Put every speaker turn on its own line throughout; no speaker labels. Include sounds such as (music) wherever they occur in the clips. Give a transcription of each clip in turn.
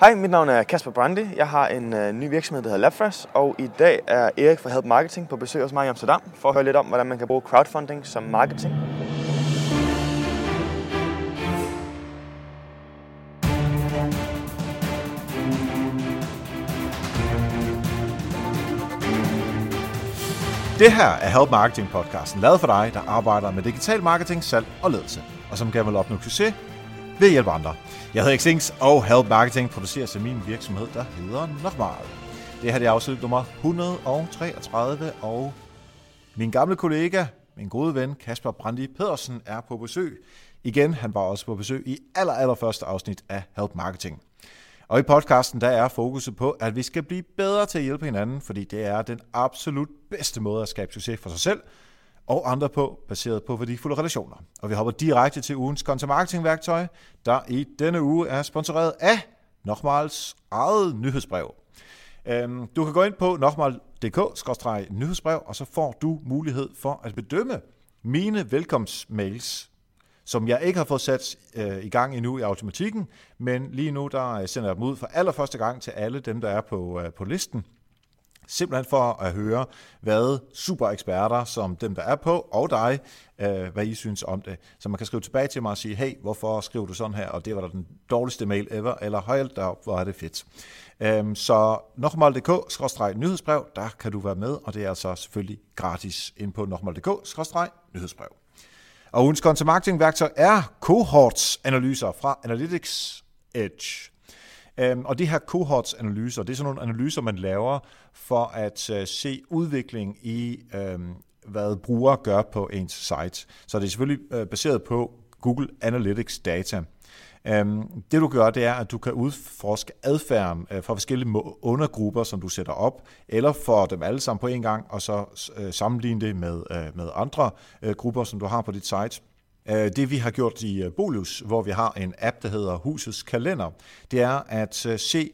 Hej, mit navn er Kasper Brandy. Jeg har en øh, ny virksomhed, der hedder LabFresh, og i dag er Erik fra Help Marketing på besøg hos mig i Amsterdam for at høre lidt om, hvordan man kan bruge crowdfunding som marketing.
Det her er Help Marketing podcasten, lavet for dig, der arbejder med digital marketing, salg og ledelse, og som gerne vil opnå succes ved at hjælpe andre. Jeg hedder Xings, og Help Marketing producerer sig min virksomhed, der hedder Nokmal. Det her er afsnit nummer 133, og min gamle kollega, min gode ven Kasper Brandi Pedersen er på besøg. Igen, han var også på besøg i aller, aller første afsnit af Help Marketing. Og i podcasten der er fokuset på, at vi skal blive bedre til at hjælpe hinanden, fordi det er den absolut bedste måde at skabe succes for sig selv og andre på, baseret på værdifulde relationer. Og vi hopper direkte til ugens content marketing værktøj, der i denne uge er sponsoreret af Nochmals eget nyhedsbrev. Øhm, du kan gå ind på nokmal.dk-nyhedsbrev, og så får du mulighed for at bedømme mine velkomstmails, som jeg ikke har fået sat øh, i gang endnu i automatikken, men lige nu der øh, sender jeg dem ud for allerførste gang til alle dem, der er på, øh, på listen. Simpelthen for at høre, hvad super eksperter som dem, der er på, og dig, øh, hvad I synes om det. Så man kan skrive tilbage til mig og sige, hey, hvorfor skriver du sådan her, og det var da den dårligste mail ever, eller højt der, hvor er det fedt. Øhm, så nokmal.dk-nyhedsbrev, der kan du være med, og det er altså selvfølgelig gratis ind på nokmal.dk-nyhedsbrev. Og ugens content marketing værktøj er cohorts analyser fra Analytics Edge. Um, og det her cohorts-analyser, det er sådan nogle analyser, man laver for at øh, se udvikling i, um, hvad brugere gør på ens site. Så det er selvfølgelig øh, baseret på Google Analytics data. Um, det du gør, det er, at du kan udforske adfærden øh, for fra forskellige undergrupper, som du sætter op, eller for dem alle sammen på en gang, og så sammenligne det med, med andre grupper, som du har på dit site. Øh, det vi har gjort i øh, Bolus, hvor vi har en app, der hedder Husets Kalender, det er at øh, se,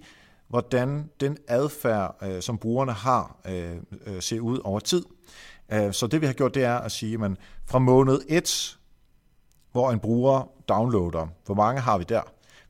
hvordan den adfærd, øh, som brugerne har, ser ud over tid. Så det vi har gjort, det er at sige, at fra måned 1, hvor en bruger downloader, hvor mange har vi der?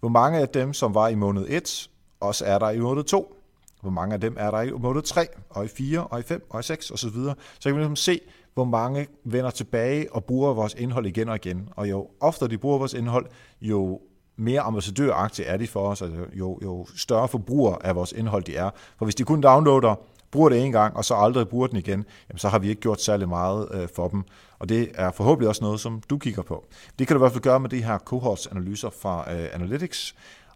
Hvor mange af dem, som var i måned 1, også er der i måned 2? Hvor mange af dem er der i måned 3, og i 4, og i 5, og i 6 osv.? Så kan vi ligesom se, hvor mange vender tilbage og bruger vores indhold igen og igen. Og jo oftere de bruger vores indhold, jo mere ambassadøragtige er de for os, altså jo, jo større forbruger af vores indhold de er. For hvis de kun downloader, bruger det en gang, og så aldrig bruger den igen, jamen så har vi ikke gjort særlig meget øh, for dem. Og det er forhåbentlig også noget, som du kigger på. Det kan du i hvert fald gøre med de her cohorts-analyser fra øh, Analytics.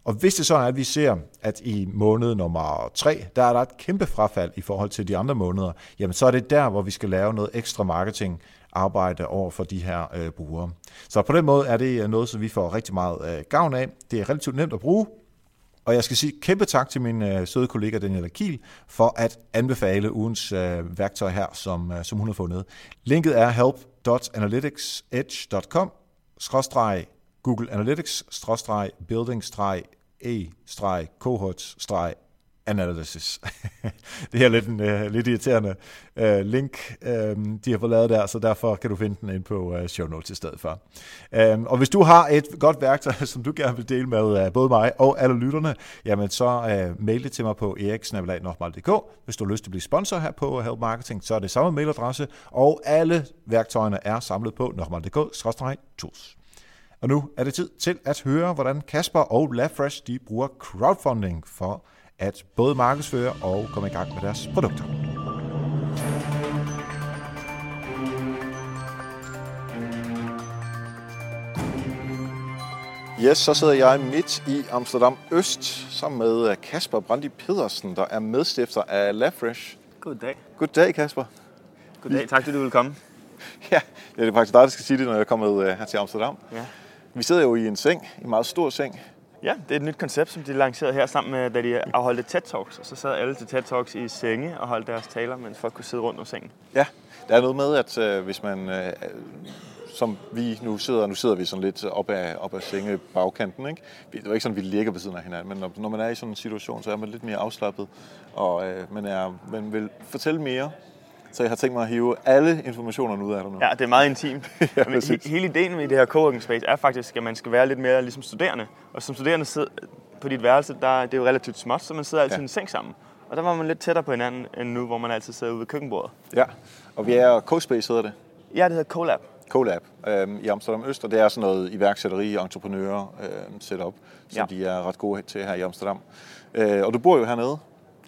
Og hvis det så er, at vi ser, at i måned nummer 3, der er der et kæmpe frafald i forhold til de andre måneder, jamen så er det der, hvor vi skal lave noget ekstra marketing arbejde over for de her øh, brugere. Så på den måde er det øh, noget, som vi får rigtig meget øh, gavn af. Det er relativt nemt at bruge, og jeg skal sige kæmpe tak til min øh, søde kollega Daniela Kiel for at anbefale ugens øh, værktøj her, som, øh, som hun har fundet. Linket er help.analyticsedge.com Google Analytics, building, e-cohorts, analysis. (laughs) det er lidt en uh, lidt irriterende uh, link, uh, de har fået lavet der, så derfor kan du finde den ind på uh, show notes i stedet for. Uh, og hvis du har et godt værktøj, (laughs) som du gerne vil dele med uh, både mig og alle lytterne, jamen så uh, mail det til mig på eriksnabelag.dk. Hvis du har lyst til at blive sponsor her på Help Marketing, så er det samme mailadresse, og alle værktøjerne er samlet på nokmal.dk-tools. Og nu er det tid til at høre, hvordan Kasper og LabFresh de bruger crowdfunding for at både markedsføre og komme i gang med deres produkter. Yes, så sidder jeg midt i Amsterdam Øst sammen med Kasper Brandi Pedersen, der er medstifter af LabFresh.
Goddag.
Goddag, Kasper.
Goddag, tak fordi du vil komme. (laughs)
Ja, det er faktisk dig, der skal sige det, når jeg er kommet øh, her til Amsterdam.
Ja.
Vi sidder jo i en seng, en meget stor seng.
Ja, det er et nyt koncept, som de lancerede her sammen med, da de afholdte TED Talks. Og så sad alle til TED Talks i senge og holdt deres taler, mens folk kunne sidde rundt om sengen.
Ja, der er noget med, at øh, hvis man, øh, som vi nu sidder, nu sidder vi sådan lidt op ad, op ad senge bagkanten, ikke? Det er jo ikke sådan, at vi ligger ved siden af hinanden, men når, når man er i sådan en situation, så er man lidt mere afslappet, og øh, man, er, man vil fortælle mere, så jeg har tænkt mig at hive alle informationerne ud af dig nu.
Ja, det er meget intimt. (laughs)
ja,
he- hele ideen med det her coworking space er faktisk, at man skal være lidt mere ligesom studerende. Og som studerende på dit værelse, der, det er jo relativt småt, så man sidder altid
Ja.
i en seng sammen. Og der var man lidt tættere på hinanden, end nu, hvor man altid sidder ude ved køkkenbordet.
Ja, og vi er CoSpace hedder det.
Ja, det hedder Colab.
CoLab øhm, i Amsterdam Øst, og det er sådan noget iværksætteri, entreprenører øhm, setup, som
Ja.
de er ret gode til her i Amsterdam. Øh, og du bor jo hernede.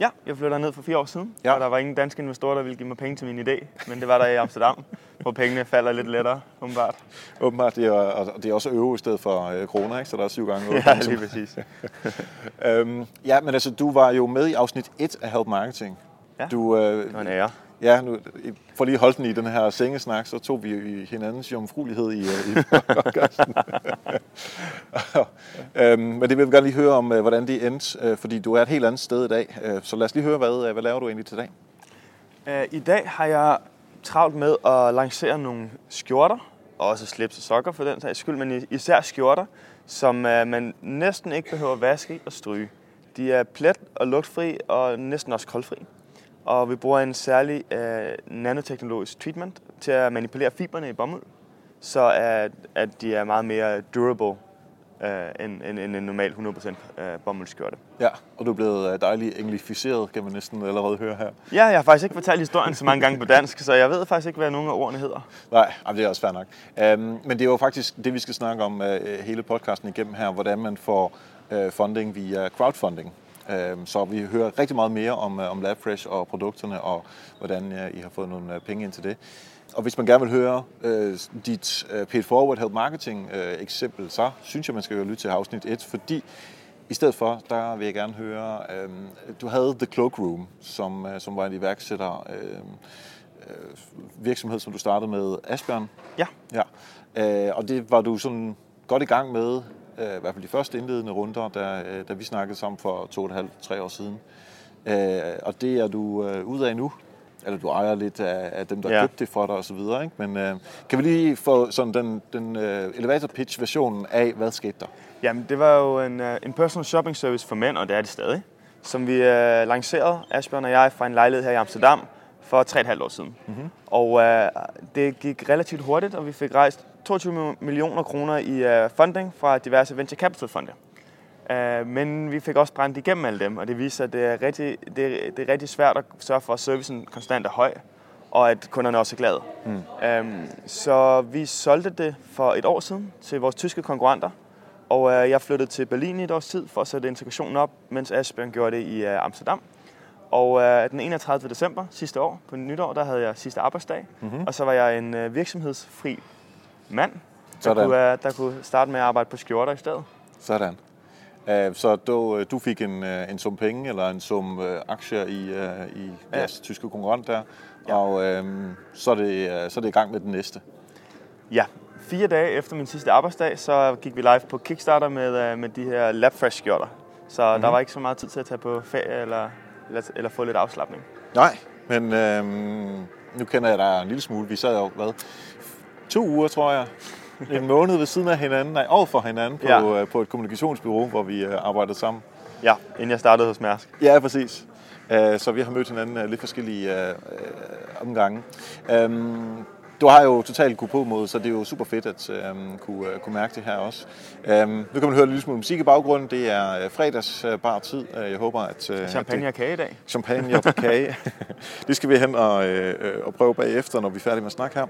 Ja, jeg flytter ned for fire år siden,
Ja.
og der var ingen danske investorer, der ville give mig penge til min idé, men det var der i Amsterdam, (laughs) hvor pengene falder lidt lettere, umiddelbart.
Åbenbart, det er, og det er også euro i stedet for øh, kroner, ikke? så der er syv gange (laughs) euro.
Ja, lige præcis. (laughs)
øhm, ja, men altså, du var jo med i afsnit 1 af Help Marketing.
Ja.
Du, øh,
Det var en ære.
Ja, nu, for lige at holde den i den her sengesnak, så tog vi hinandens jomfruelighed i, øh, i podcasten øhm, men det vil vi gerne lige høre om, øh, hvordan det endte, øh, fordi du er et helt andet sted i dag. Øh, Så lad os lige høre, hvad, øh, hvad laver du egentlig til dag?
Øh, I dag har jeg travlt med at lancere nogle skjorter, og også slips og sokker for den sags skyld, men især skjorter, som øh, man næsten ikke behøver at vaske og stryge. De er plet og lugtfri og næsten også koldfri. Og vi bruger en særlig øh, nanoteknologisk treatment til at manipulere fiberne i bomuld, så at, at de er meget mere durable øh, end, end, end en normal 100% øh, bomuldskjorte.
Ja, og du er blevet øh, dejligt englificeret, kan man næsten allerede høre her.
Ja, jeg har faktisk ikke fortalt historien så mange gange på dansk, så jeg ved faktisk ikke, hvad nogen af ordene hedder.
Nej, jamen, det er også fair nok. Um, men det er jo faktisk det, vi skal snakke om uh, hele podcasten igennem her, hvordan man får uh, funding via crowdfunding. Um, så vi hører rigtig meget mere om, uh, om LabFresh og produkterne, og hvordan uh, I har fået nogle penge ind til det. Og hvis man gerne vil høre uh, dit uh, paid forward help marketing uh, eksempel, så synes jeg, man skal jo lytte til afsnit 1, fordi i stedet for, der vil jeg gerne høre, øhm, du havde The Cloak Room, som, øh, som var en iværksætter øhm, øh, virksomhed, som du startede med Asbjørn.
Ja.
Ja. Øh, og det var du sådan godt i gang med, øh, i hvert fald de første indledende runder, da, øh, da vi snakkede sammen for to og et halvt, tre år siden. Øh, og det er du øh, ud af nu. Eller du ejer lidt af, af dem, der ja. Købte det for dig osv. Ikke? Men øh, kan vi lige få sådan den, den øh, elevator pitch versionen af, hvad skete der?
Jamen, det var jo en, øh, en personal shopping service for mænd, og det er det stadig, som vi øh, lancerede, Asbjørn og jeg, fra en lejlighed her i Amsterdam for 3,5 år siden. Mm-hmm. Og øh, det gik relativt hurtigt, og vi fik rejst 22 millioner kroner i øh, funding fra diverse venture capital fonde. Uh, men vi fik også brændt igennem alle dem, og det viser, at det er, rigtig, det, er, det er rigtig svært at sørge for, at servicen konstant er høj, og at kunderne også er glade. Mm. Um, så vi solgte det for et år siden til vores tyske konkurrenter, og uh, jeg flyttede til Berlin i et års tid for at sætte integrationen op, mens Asbjørn gjorde det i uh, Amsterdam. Og uh, den 31. december sidste år, på nytår, der havde jeg sidste arbejdsdag, mm-hmm. og så var jeg en uh, virksomhedsfri mand, der
Sådan.
kunne, uh, der kunne starte med at arbejde på skjorter i stedet.
Sådan. Øh, Så du, øh, du fik en, øh, en sum penge eller en sum aktier i, i jeres ja. tyske konkurrent der, ja. og øhm, så, er det, så er det i gang med den næste.
Ja, fire dage efter min sidste arbejdsdag, så gik vi live på Kickstarter med, med de her LabFresh skjorter. Så mm-hmm. der var ikke så meget tid til at tage på ferie eller, eller, eller få lidt afslappning.
Nej, men øhm, nu kender jeg dig en lille smule. Vi sad jo, hvad, to uger, tror jeg, en måned ved siden af hinanden, nej, over for hinanden på, ja. Øh, på et kommunikationsbyrå, hvor vi øh, arbejdede sammen.
Ja, inden jeg startede hos Mærsk.
Ja, præcis. Øh, Så vi har mødt hinanden lidt forskellige omgange. Du har jo totalt kunne på mod, så det er jo super fedt at øhm, kunne, øh, kunne mærke det her også. Øhm, nu kan man høre lidt lille smule musik i baggrunden. Det er øh, fredags øh, bar tid. Jeg håber, at... øh,
Champagne
at
og kage i dag.
champagne og (laughs) kage. (laughs) det skal vi hen og, øh, og prøve bagefter, når vi er færdige med at snakke her.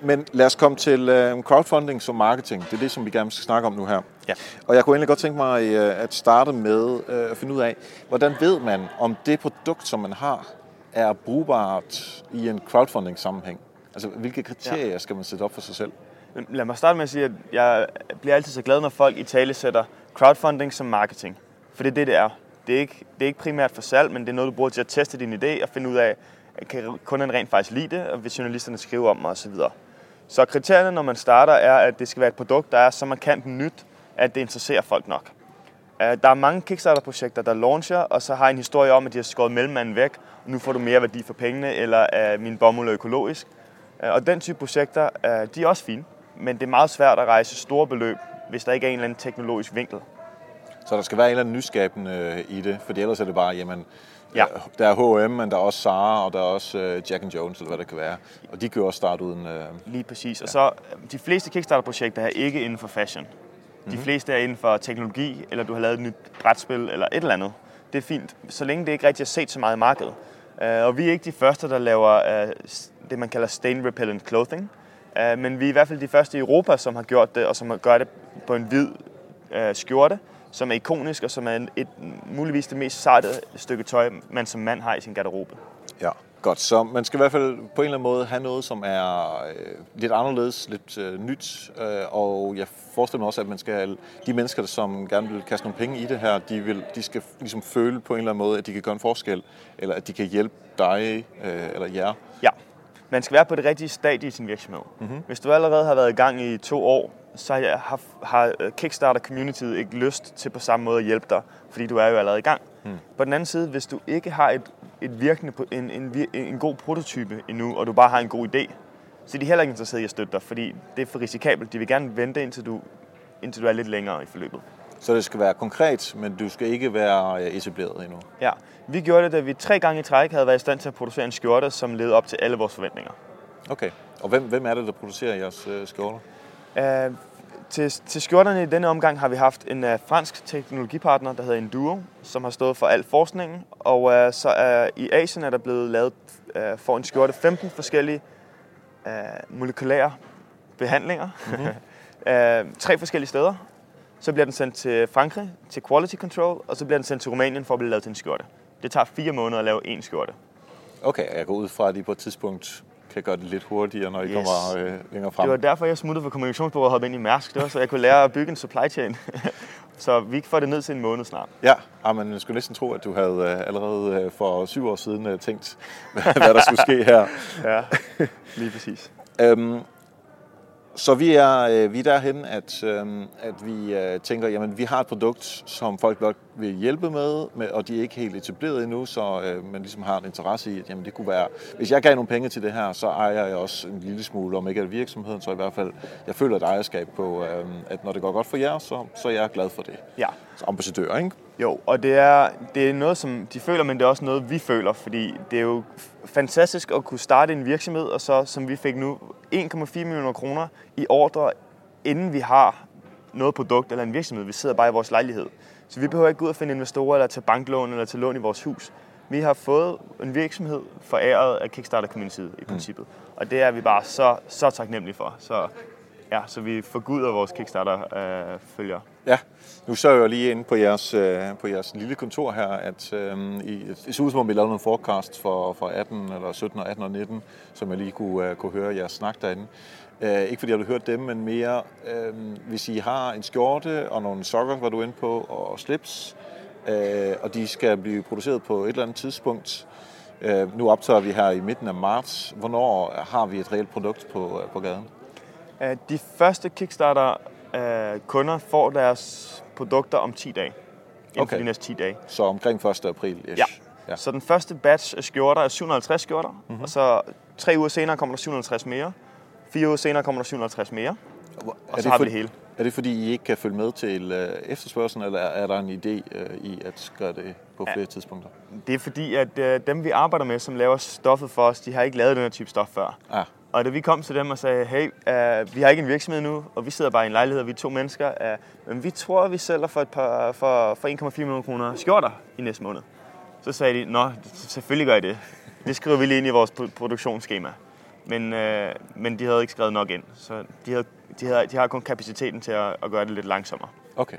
Men lad os komme til øh, crowdfunding som marketing. Det er det, som vi gerne skal snakke om nu her.
Ja.
Og jeg kunne egentlig godt tænke mig øh, at starte med øh, at finde ud af, hvordan ved man, om det produkt, som man har, er brugbart i en crowdfunding-sammenhæng? Altså, hvilke kriterier ja. skal man sætte op for sig selv?
Lad mig starte med at sige, at jeg bliver altid så glad, når folk i tale sætter crowdfunding som marketing. For det er det, det er. Det er, ikke, det er ikke primært for salg, men det er noget, du bruger til at teste din idé og finde ud af, kan kunden rent faktisk lide det, og hvis journalisterne skriver om det osv. Så kriterierne, når man starter, er, at det skal være et produkt, der er så markant nyt, at det interesserer folk nok. Øh, Der er mange Kickstarter-projekter, der launcher, og så har en historie om, at de har skåret mellemmanden væk, og nu får du mere værdi for pengene, eller er min bomuld er økologisk. Øh, Og den type projekter, øh, de er også fine, men det er meget svært at rejse store beløb, hvis der ikke er en eller anden teknologisk vinkel.
Så der skal være en eller anden nyskabende øh, i det, for ellers er det bare, jamen,
Ja.
der er H&M, men der er også Zara, og der er også Jack and Jones, eller hvad det kan være. Og de kan jo også starte uden... Øh,
Lige præcis. Og så, de fleste Kickstarter-projekter er ikke inden for fashion. De fleste er inden for teknologi, eller du har lavet et nyt brætspil, eller et eller andet. Det er fint, så længe det ikke rigtig er set så meget i markedet. Øh, og vi er ikke de første, der laver øh, det, man kalder stain repellent clothing. Øh, men vi er i hvert fald de første i Europa, som har gjort det, og som gør det på en hvid øh, skjorte, som er ikonisk, og som er et, muligvis det mest sarte stykke tøj, man som mand har i sin garderobe.
Ja, godt. Så man skal i hvert fald på en eller anden måde have noget, som er øh, lidt anderledes, lidt øh, nyt. Øh, og jeg forestiller mig også, at man skal have de mennesker, som gerne vil kaste nogle penge i det her, de, vil, de skal ligesom føle på en eller anden måde, at de kan gøre en forskel, eller at de kan hjælpe dig øh, eller jer.
Ja, man skal være på det rigtige stadie i sin virksomhed. Mm-hmm. Hvis du allerede har været i gang i to år, så har, har øh, Kickstarter-communityet ikke lyst til på samme måde at hjælpe dig, fordi du er jo allerede i gang. Mm. På den anden side, hvis du ikke har et, et virkende, en, en, en god prototype endnu, og du bare har en god idé, så er de heller ikke interesseret i at støtte dig, fordi det er for risikabelt. De vil gerne vente, indtil du, indtil du er lidt længere i forløbet.
Så det skal være konkret, men du skal ikke være øh, etableret endnu.
Ja, vi gjorde det, da vi tre gange i træk havde været i stand til at producere en skjorte, som levede op til alle vores forventninger.
Okay. Og hvem, hvem er det, der producerer jeres øh, skjorter?
Uh, til, til skjorterne i denne omgang har vi haft en uh, fransk teknologipartner, der hedder Enduo, som har stået for al forskningen. Og uh, så uh, i Asien er der blevet lavet uh, for en skjorte 15 forskellige uh, molekylære behandlinger. Mm-hmm. uh, (laughs) tre forskellige steder. Så bliver den sendt til Frankrig, til Quality Control, og så bliver den sendt til Rumænien for at blive lavet til en skjorte. Det tager fire måneder at lave en skjorte.
Okay, jeg går ud fra, at I på et tidspunkt kan gøre det lidt hurtigere, når I
Yes.
kommer øh, længere frem.
Det var derfor, jeg smuttede fra kommunikationsbureauet og hoppede ind i Mærsk. Det var, så jeg kunne lære at bygge en supply chain. (laughs) så vi får det ned til en måned snart.
Ja, ah, jeg skulle næsten tro, at du havde øh, allerede øh, for syv år siden øh, tænkt, (laughs) hvad der skulle ske her.
Ja, lige præcis.
Øhm, så vi er, øh, vi er derhen, at, øh, at vi øh, tænker, jamen vi har et produkt, som folk godt vil hjælpe med, med og de er ikke helt etableret endnu, så man ligesom har en interesse i, at jamen, det kunne være, hvis jeg gav nogle penge til det her, så ejer jeg også en lille smule, om ikke af virksomheden, så i hvert fald, jeg føler et ejerskab på, at når det går godt for jer, så, så er jeg glad for det.
Ja,
Så ambassadør, ikke?
jo, og det er, det er noget, som de føler, men det er også noget, vi føler, fordi det er jo fantastisk at kunne starte en virksomhed, og så, som vi fik nu, 1,4 millioner kroner i ordre, inden vi har noget produkt eller en virksomhed. Vi sidder bare i vores lejlighed. Så vi behøver ikke gå ud og finde investorer, eller tage banklån, eller tage lån i vores hus. Vi har fået en virksomhed foræret af Kickstarter-communityet i princippet. Og det er vi bare så, så taknemmelige for. Så, ja, så vi forguder vores Kickstarter-følgere.
Ja, nu så jeg lige inde på jeres, øh, på jeres lille kontor her, at øh, I, det ser ud som om, vi lavede nogle forecast for, for 18, eller 17, og 18 og 19, som jeg lige kunne, øh, kunne høre jeres snak derinde. Øh, ikke fordi jeg har hørt dem, men mere, øh, hvis I har en skjorte og nogle sokker, var du inde på, og slips, øh, og de skal blive produceret på et eller andet tidspunkt. Øh, nu optager vi her i midten af marts. Hvornår har vi et reelt produkt på, øh, på gaden?
De første Kickstarter-kunder får deres produkter om 10 dage. Inden okay. For de næste 10 dage.
Så omkring 1. april. Ish.
Ja.
ja.
Ja. Så den første batch af skjorter er 750 skjorter, mm-hmm. og så tre uger senere kommer der 750 mere. Fire uger senere kommer der 750 mere, og så har vi det hele.
Er det fordi, I ikke kan følge med til øh, efterspørgselen, eller er der en idé øh, i at gøre det på flere tidspunkter?
Det er fordi, at øh, dem vi arbejder med, som laver stoffet for os, de har ikke lavet den her type stof før.
Ah,
Og da vi kom til dem og sagde, hey, uh, vi har ikke en virksomhed nu, og vi sidder bare i en lejlighed, og vi er to mennesker, uh, men vi tror, vi sælger for, et par, for, for 1,4 millioner kroner skjorter i næste måned. Så sagde de, nå, selvfølgelig gør I det. Det skriver vi lige ind i vores pro- produktionsskema. Men, uh, men de havde ikke skrevet nok ind, så de, havde, de, havde, de har kun kapaciteten til at, at gøre det lidt langsommere.
okay.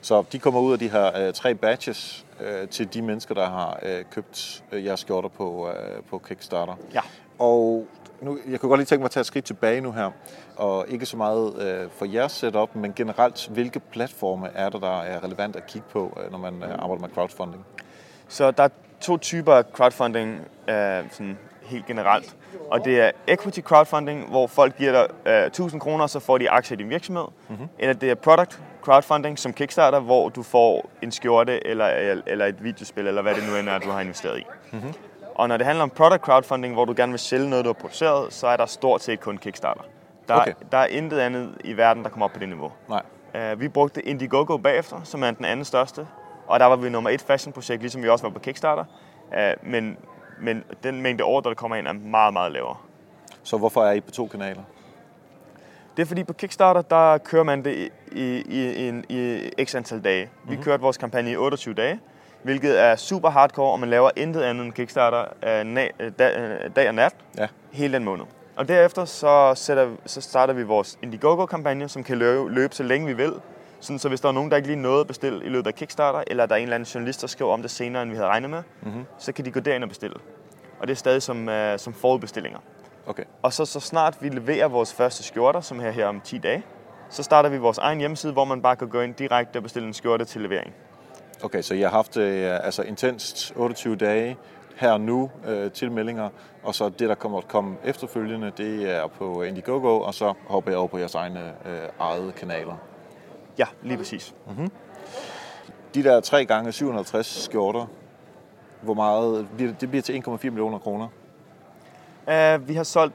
Så de kommer ud af de her øh, tre batches øh, til de mennesker, der har øh, købt øh, jeres skjorter på, øh, på Kickstarter.
Ja.
Og nu, jeg kunne godt lige tænke mig at tage et skridt tilbage nu her, og ikke så meget øh, for jeres setup, men generelt, hvilke platforme er der, der er relevant at kigge på, øh, når man øh, arbejder med crowdfunding?
Så der er to typer crowdfunding øh, sådan helt generelt. Og det er equity crowdfunding, hvor folk giver dig øh, 1000 kroner, så får de aktier i din virksomhed. Mm-hmm. Eller det er product crowdfunding som Kickstarter, hvor du får en skjorte eller, eller et videospil, eller hvad det nu end er, du har investeret i. Mm-hmm. Og når det handler om product crowdfunding, hvor du gerne vil sælge noget, du har produceret, så er der stort set kun Kickstarter. Der,
Okay.
der er intet andet i verden, der kommer op på det niveau.
Nej.
Uh, vi brugte Indiegogo bagefter, som er den anden største. Og der var vi nummer et fashion-projekt, ligesom vi også var på Kickstarter. Uh, men, men den mængde ordre, der kommer ind, er meget, meget lavere.
Så hvorfor er I på to kanaler?
Det er fordi på Kickstarter, der kører man det i, i, i, en- i x antal dage. Vi
Mhm.
kørte vores kampagne i 28 dage, hvilket er super hardcore, og man laver intet andet end Kickstarter øh, øh, dag, øh, dag og nat
Ja.
hele den måned. Og derefter så, sætter, så starter vi vores Indiegogo-kampagne, som kan løbe, løbe så længe vi vil. Sådan, så hvis der er nogen, der ikke lige nåede at bestille i løbet af Kickstarter, eller der er en eller anden journalist, der skriver om det senere, end vi havde regnet med,
Mhm.
så kan de gå derind og bestille. Og det er stadig som, uh, som forudbestillinger.
Okay.
Og så, så snart vi leverer vores første skjorter, som her, her om 10 dage, så starter vi vores egen hjemmeside, hvor man bare kan gå ind direkte og bestille en skjorte til levering.
Okay, så I har haft øh, altså intenst 28 dage her nu øh, tilmeldinger, og så det, der kommer at komme efterfølgende, det er på Indiegogo, og så hopper jeg over på jeres egne øh, eget kanaler.
Ja, lige præcis.
De der 3 gange 750 skjorter, hvor meget det? Bliver til 1,4 millioner kroner.
Uh, vi har solgt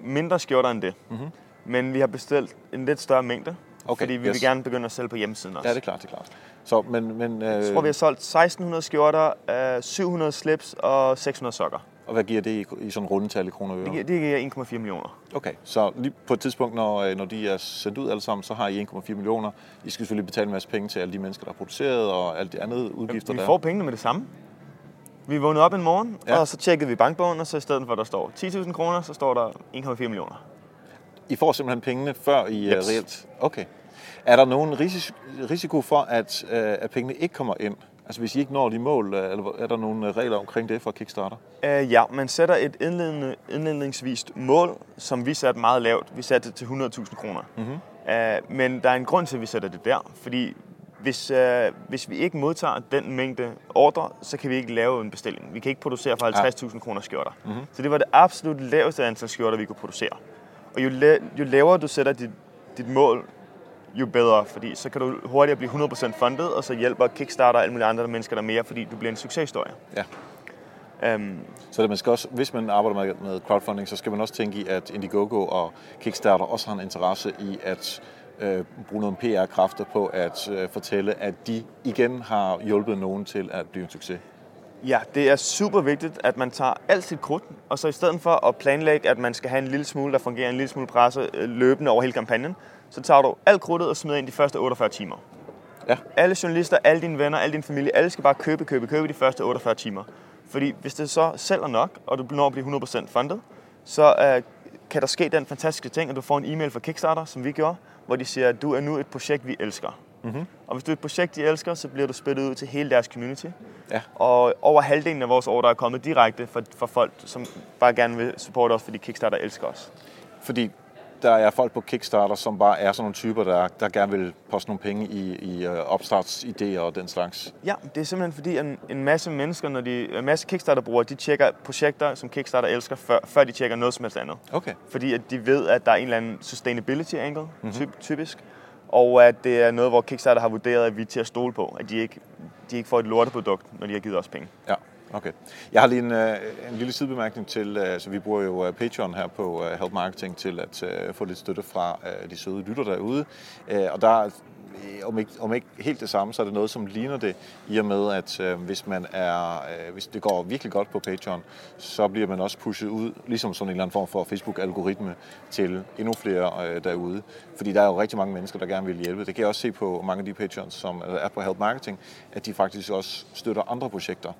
mindre skjorter end det, mm-hmm. men vi har bestilt en lidt større mængde.
Okay,
fordi vi
yes.
vil gerne begynde at sælge på hjemmesiden også.
Ja, det er klart, det er klart. Så, men, men, øh,
Jeg tror, vi har solgt 1600 skjorter, uh, 700 slips og 600 sokker.
Og hvad giver det i, i sådan rundetal i kroner og
Det
øre?
giver, det giver 1,4 millioner.
Okay, så lige på et tidspunkt, når, øh, når de er sendt ud alle sammen, så har I 1,4 millioner. I skal selvfølgelig betale en masse penge til alle de mennesker, der har produceret, og alle de andre udgifter,
Vi
der
får
er.
pengene med det samme. Vi vågnede op en morgen,
Ja.
og så tjekkede vi bankbogen, og så i stedet for, at der står 10.000 kroner, så står der 1,4 millioner.
I får simpelthen pengene, før I
Jeps.
Jeps. reelt... Okay. Er der nogen risiko, risiko for, at, øh, at pengene ikke kommer ind? Altså hvis I ikke når de mål, øh, eller er der nogle øh, regler omkring det for Kickstarter?
Uh, ja, man sætter et indledende, indledningsvist mål, som vi satte meget lavt. Vi satte det til 100.000 kroner. Mm-hmm. Uh, men der er en grund til, at vi sætter det der, fordi hvis, uh, hvis vi ikke modtager den mængde ordre, så kan vi ikke lave en bestilling. Vi kan ikke producere for 50.000 kroner skjorter. Mm-hmm. Så det var det absolut laveste antal skjorter, vi kunne producere. Og jo, la- jo lavere du sætter dit, dit mål, jo bedre, fordi så kan du hurtigere blive 100% fundet, og så hjælper Kickstarter og alle mulige andre mennesker der mere, fordi du bliver en succeshistorie.
Ja.
Um,
Så det, man skal også, hvis man arbejder med, med crowdfunding, så skal man også tænke i, at Indiegogo og Kickstarter også har en interesse i at øh, bruge nogle PR-kræfter på at øh, fortælle, at de igen har hjulpet nogen til at blive en succes.
Ja, det er super vigtigt, at man tager alt sit krudt, og så i stedet for at planlægge, at man skal have en lille smule, der fungerer en lille smule presse øh, løbende over hele kampagnen, så tager du alt krudtet og smider ind de første 48 timer.
Ja.
Alle journalister, alle dine venner, alle din familie, alle skal bare købe, købe, købe de første 48 timer. Fordi hvis det så sælger nok, og du når at blive 100% fundet, så øh, kan der ske den fantastiske ting, at du får en e-mail fra Kickstarter, som vi gjorde, hvor de siger, at du er nu et projekt, vi elsker. Mm-hmm. Og hvis du er et projekt, de elsker, så bliver du spyttet ud til hele deres community.
Ja.
Og over halvdelen af vores ordre er kommet direkte fra, fra folk, som bare gerne vil supporte os, fordi Kickstarter elsker os.
Fordi der er folk på Kickstarter, som bare er sådan nogle typer, der, der gerne vil poste nogle penge i, i øh, opstartsidéer og den slags.
Ja, det er simpelthen fordi, en, en masse mennesker, når de, en masse Kickstarter-brugere, de tjekker projekter, som Kickstarter elsker, før, før de tjekker noget som helst andet.
Okay.
Fordi at de ved, at der er en eller anden sustainability angle, mm-hmm. typ, typisk. Og at det er noget, hvor Kickstarter har vurderet, at vi er til at stole på. At de ikke, de ikke får et lorteprodukt, når de har givet os penge.
Ja, okay. Jeg har lige en, øh, en lille sidebemærkning til, øh, så vi bruger jo øh, Patreon her på øh, Help Marketing til at få lidt støtte fra de søde lytter derude. Og der om ikke, om ikke helt det samme, så er det noget, som ligner det, i og med, at øh, hvis, man er, øh, hvis det går virkelig godt på Patreon, så bliver man også pushet ud, ligesom sådan en eller anden form for Facebook-algoritme, til endnu flere øh, derude. Fordi der er jo rigtig mange mennesker, der gerne vil hjælpe. Det kan jeg også se på mange af de Patreons, som er på Help Marketing, at de faktisk også støtter andre projekter.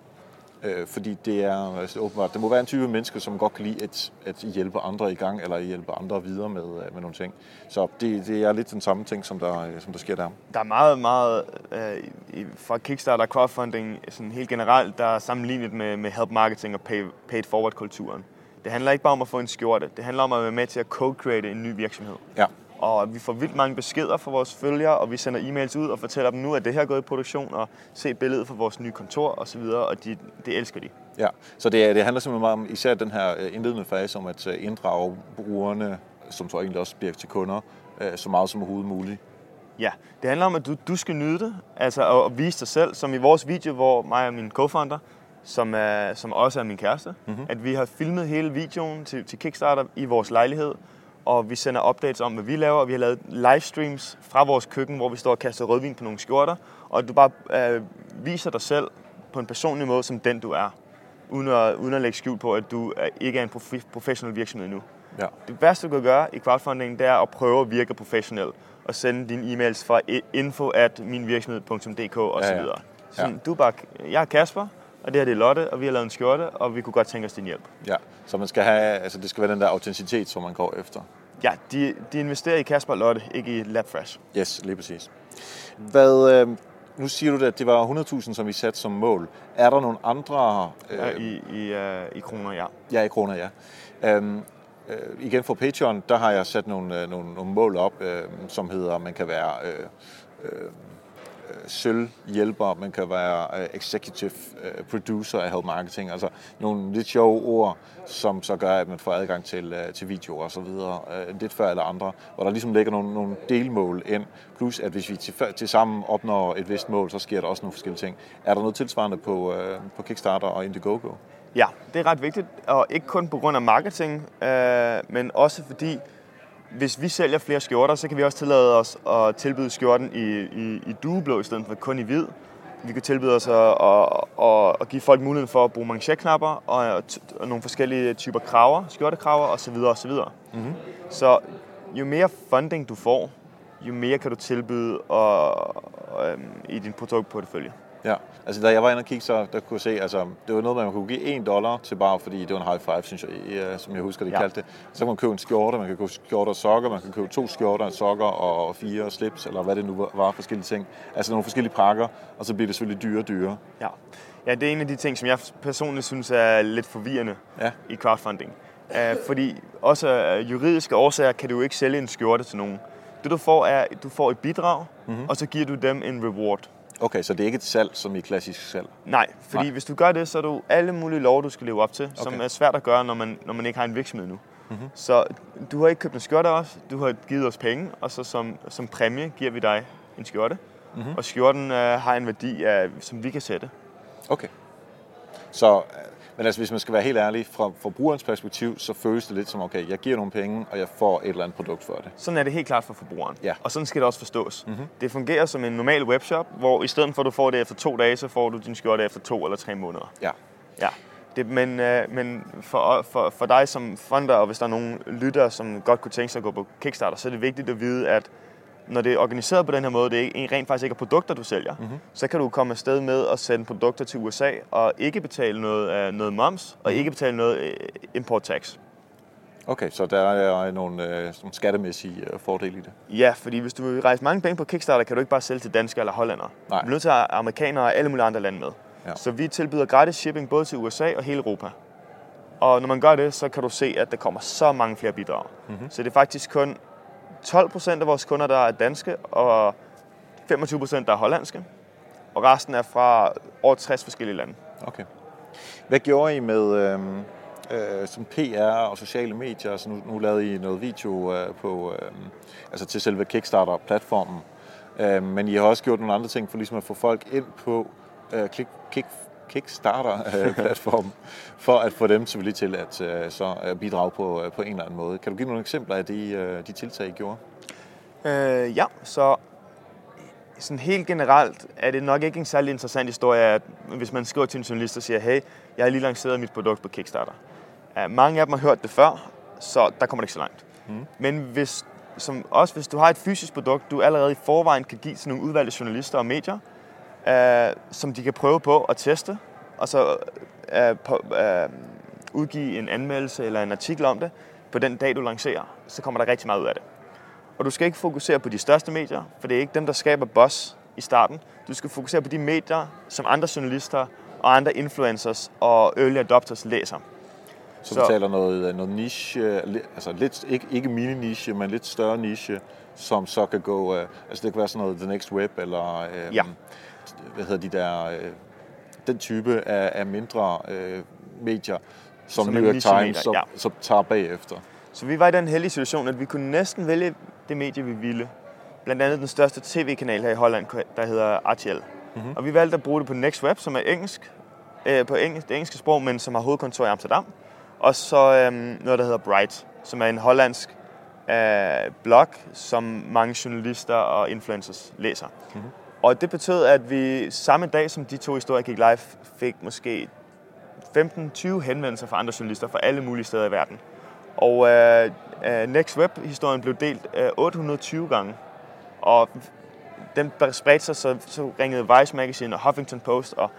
Øh, fordi det er altså, åbenbart, det må være en type mennesker, som godt kan lide at, at hjælpe andre i gang, eller hjælpe andre videre med, øh, med nogle ting. Så det, det er lidt den samme ting, som der, øh, som der sker der.
Der er meget, meget øh, fra Kickstarter og crowdfunding sådan helt generelt, der er sammenlignet med, med help marketing og pay, paid forward kulturen. Det handler ikke bare om at få en skjorte. Det handler om at være med til at co-create en ny virksomhed.
Ja,
Og vi får vildt mange beskeder fra vores følgere, og vi sender e-mails ud og fortæller dem nu, at det her er gået i produktion, og se billedet fra vores nye kontor osv., og de, det elsker de.
ja. Så det, det handler simpelthen meget om især den her øh, indledende fase om at øh, inddrage brugerne, som så egentlig også bliver til kunder, øh, så meget som overhovedet muligt.
Ja, det handler om, at du, du skal nyde det, altså at, at vise dig selv, som i vores video, hvor mig og min co-founder, som, er, som også er min kæreste, mm-hmm. at vi har filmet hele videoen til, til Kickstarter i vores lejlighed, og vi sender updates om, hvad vi laver, og vi har lavet livestreams fra vores køkken, hvor vi står og kaster rødvin på nogle skjorter, og du bare øh, viser dig selv på en personlig måde, som den du er, uden at, uden at lægge skjul på, at du er, ikke er en profi- professionel virksomhed endnu.
Ja.
Det værste, du kan gøre i crowdfunding, det er at prøve at virke professionel og sende dine e-mails fra info at minvirksomhed.dk og så
Ja, ja.
Sådan,
Ja.
du bare, jeg er Kasper, og det her det er Lotte, og vi har lavet en skjorte, og vi kunne godt tænke os din hjælp.
Ja, så man skal have, altså det skal være den der autenticitet, som man går efter.
Ja, de, de investerer i Kasper og Lotte, ikke i LabFresh.
Yes, lige præcis. Hvad, øh, nu siger du det, at det var 100.000, som vi satte som mål. Er der nogle andre...
Øh,
Øh,
I, i, uh, I kroner, ja.
ja, i kroner, ja. Øhm, øh, igen for Patreon, der har jeg sat nogle, øh, nogle, nogle mål op, øh, som hedder, man kan være øh, øh, øh, sølvhjælper, man kan være øh, executive øh, producer af health Marketing, altså nogle lidt sjove ord, som så gør, at man får adgang til, øh, til videoer og så videre, lidt før alle andre, hvor der ligesom ligger nogle, nogle delmål ind, plus at hvis vi til, til sammen opnår et vist mål, så sker der også nogle forskellige ting. Er der noget tilsvarende på, på Kickstarter og Indiegogo?
Ja, det er ret vigtigt, og ikke kun på grund af marketing, øh, men også fordi, hvis vi sælger flere skjorter, så kan vi også tillade os at tilbyde skjorten i, i, i dueblå i stedet for kun i hvid. Vi kan tilbyde os at, at, at, at give folk muligheden for at bruge manchetknapper og, og, og nogle forskellige typer kraver, skjortekraver osv. osv. Mm-hmm. Så jo mere funding du får, jo mere kan du tilbyde og, øhm, i din produktportefølje.
Ja, altså da jeg var inde og kigge, så der kunne jeg se, altså det var noget man kunne give 1 dollar til bare, fordi det var en high five, synes jeg, øh, som jeg husker, de
Ja.
kaldte det. Så kan man købe en skjorte, man kan købe skjorter og sokker, man kan købe to skjorter, sokker og fire slips, eller hvad det nu var- forskellige ting. Altså nogle forskellige pakker, og så bliver det selvfølgelig dyrere og dyrere.
Ja. ja, det er en af de ting, som jeg personligt synes er lidt forvirrende
Ja.
i crowdfunding. Uh, fordi også af juridiske årsager kan du ikke sælge en skjorte til nogen. Det du får er, at du får et bidrag, mm-hmm. og så giver du dem en reward.
Okay, så det er ikke et salg, som i klassisk salg.
Nej, fordi
Nej.
Hvis du gør det, så er du alle mulige lov, du skal leve op til, okay. som er svært at gøre, når man, når man ikke har en virksomhed nu. Mm-hmm. Så du har ikke købt en skjorte af os, du har givet os penge, og så som, som præmie giver vi dig en skjorte. Mm-hmm. Og skjorten øh, har en værdi, af, som vi kan sætte.
Okay. Så, øh, men altså hvis man skal være helt ærlig, fra forbrugerens perspektiv, så føles det lidt som, okay, jeg giver nogle penge, og jeg får et eller andet produkt for det.
Sådan er det helt klart for forbrugeren.
Ja.
Og sådan skal det også forstås. Mm-hmm. Det fungerer som en normal webshop, hvor i stedet for at du får det efter to dage, så får du din skjorte efter to eller tre måneder.
Ja.
Ja. Det, men øh, men for, for, for dig som funder, og hvis der er nogen lyttere, som godt kunne tænke sig at gå på Kickstarter, så er det vigtigt at vide, at når det er organiseret på den her måde, det er rent faktisk ikke er produkter, du sælger, mm-hmm. så kan du komme afsted med at sende produkter til USA og ikke betale noget, øh, noget moms og ikke betale noget øh, import tax.
Okay, så der er nogle, øh, nogle skattemæssige øh, fordele i det.
Ja, fordi hvis du vil rejse mange penge på Kickstarter, kan du ikke bare sælge til danskere eller hollandere.
Nej.
Du er nødt til at have amerikanere og alle mulige andre lande med.
Ja.
Så vi tilbyder gratis shipping både til USA og hele Europa. Og når man gør det, så kan du se, at der kommer så mange flere bidrag. Mm-hmm. Så det er faktisk kun 12 procent af vores kunder, der er danske, og 25 procent, der er hollandske. Og resten er fra over 60 forskellige lande.
Okay. Hvad gjorde I med øh, øh, som PR og sociale medier? Altså nu, nu lavede I noget video øh, på, øh, altså til selve Kickstarter-platformen. Øh, men I har også gjort nogle andre ting for ligesom at få folk ind på øh, kick, kick, Kickstarter-platformen, (laughs) for at få dem selvfølgelig til at øh, så øh, bidrage på, øh, på en eller anden måde. Kan du give nogle eksempler af de, øh, de tiltag, I gjorde?
Øh, ja, så sådan helt generelt er det nok ikke en særlig interessant historie, at hvis man skriver til en journalist og siger, hey, jeg har lige lanceret mit produkt på Kickstarter. Mange af dem har hørt det før, så der kommer det ikke så langt. Mm. Men hvis, som også hvis du har et fysisk produkt, du allerede i forvejen kan give til nogle udvalgte journalister og medier, uh, som de kan prøve på at teste, og så uh, på, uh, udgive en anmeldelse eller en artikel om det på den dag, du lancerer, så kommer der rigtig meget ud af det. Og du skal ikke fokusere på de største medier, for det er ikke dem, der skaber buzz i starten. Du skal fokusere på de medier, som andre journalister og andre influencers og early adopters læser.
Så,
Så-
så. betaler noget, øh, noget niche, li- altså lidt, ikke, ikke mini-niche, men lidt større niche, som så kan gå, øh, altså det kan være sådan noget The Next Web, eller øh,
Ja.
Hvad hedder de der, øh, den type af, af mindre øh, medier, som,
Som
New York Times, som,
ja.
som tager bagefter.
Så vi var i den heldige situation, at vi kunne næsten vælge det medie, vi ville. Blandt andet den største tv-kanal her i Holland, der hedder RTL. Mm-hmm. Og vi valgte at bruge det på Next Web, som er engelsk, øh, på engelsk, det engelske sprog, men som har hovedkontor i Amsterdam. Og så øhm, noget, der hedder Bright, som er en hollandsk øh, blog, som mange journalister og influencers læser. Mm-hmm. Og det betød, at vi samme dag, som de to historier gik live, fik måske 15-20 henvendelser fra andre journalister fra alle mulige steder i verden. Og øh, øh, Next Web-historien blev delt øh, 820 gange. Og den spredte sig, så, så ringede Vice Magazine og Huffington Post, og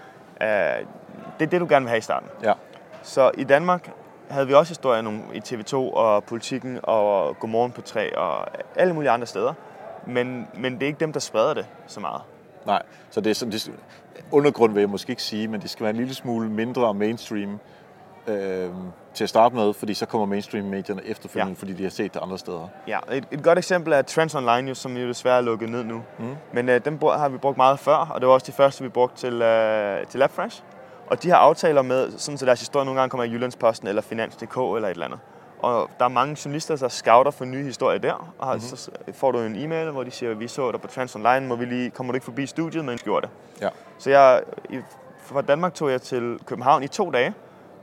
øh, det er det, du gerne vil have i starten.
Ja.
Så i Danmark havde vi også historier nogle i TV2 og Politikken og Godmorgen på 3 og alle mulige andre steder. Men, men det er ikke dem, der spreder det så meget.
Nej, så det er sådan, det, undergrund vil jeg måske ikke sige, men det skal være en lille smule mindre mainstream øh, til at starte med, fordi så kommer mainstream-medierne efterfølgende, ja. fordi de har set det andre steder.
Ja, et, et godt eksempel er Trends Online, jo, som jo desværre er lukket ned nu. Mm. Men øh, dem har vi brugt meget før, og det var også de første, vi brugte til, øh, til LabFresh. Og de har aftaler med, sådan så deres historie nogle gange kommer i Jyllandsposten eller Finans.dk eller et eller andet. Og der er mange journalister, der scouter for nye historier der, og mm-hmm. så får du en e-mail, hvor de siger, vi så dig på Trans Online, må vi lige, kommer du ikke forbi studiet med en skjorte?
Ja.
Så jeg, fra Danmark tog jeg til København i to dage,